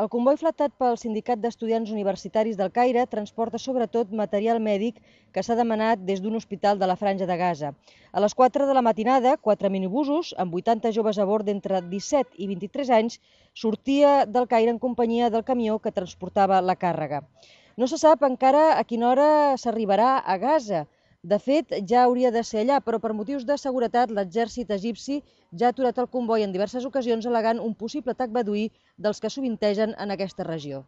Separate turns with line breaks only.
El comboi flatat pel Sindicat d'Estudiants Universitaris del Caire transporta sobretot material mèdic que s'ha demanat des d'un hospital de la Franja de Gaza. A les 4 de la matinada, quatre minibusos, amb 80 joves a bord d'entre 17 i 23 anys, sortia del Caire en companyia del camió que transportava la càrrega. No se sap encara a quina hora s'arribarà a Gaza, de fet, ja hauria de ser allà, però per motius de seguretat l'exèrcit egipci ja ha aturat el comboi en diverses ocasions al·legant un possible atac beduí dels que sovintegen en aquesta regió.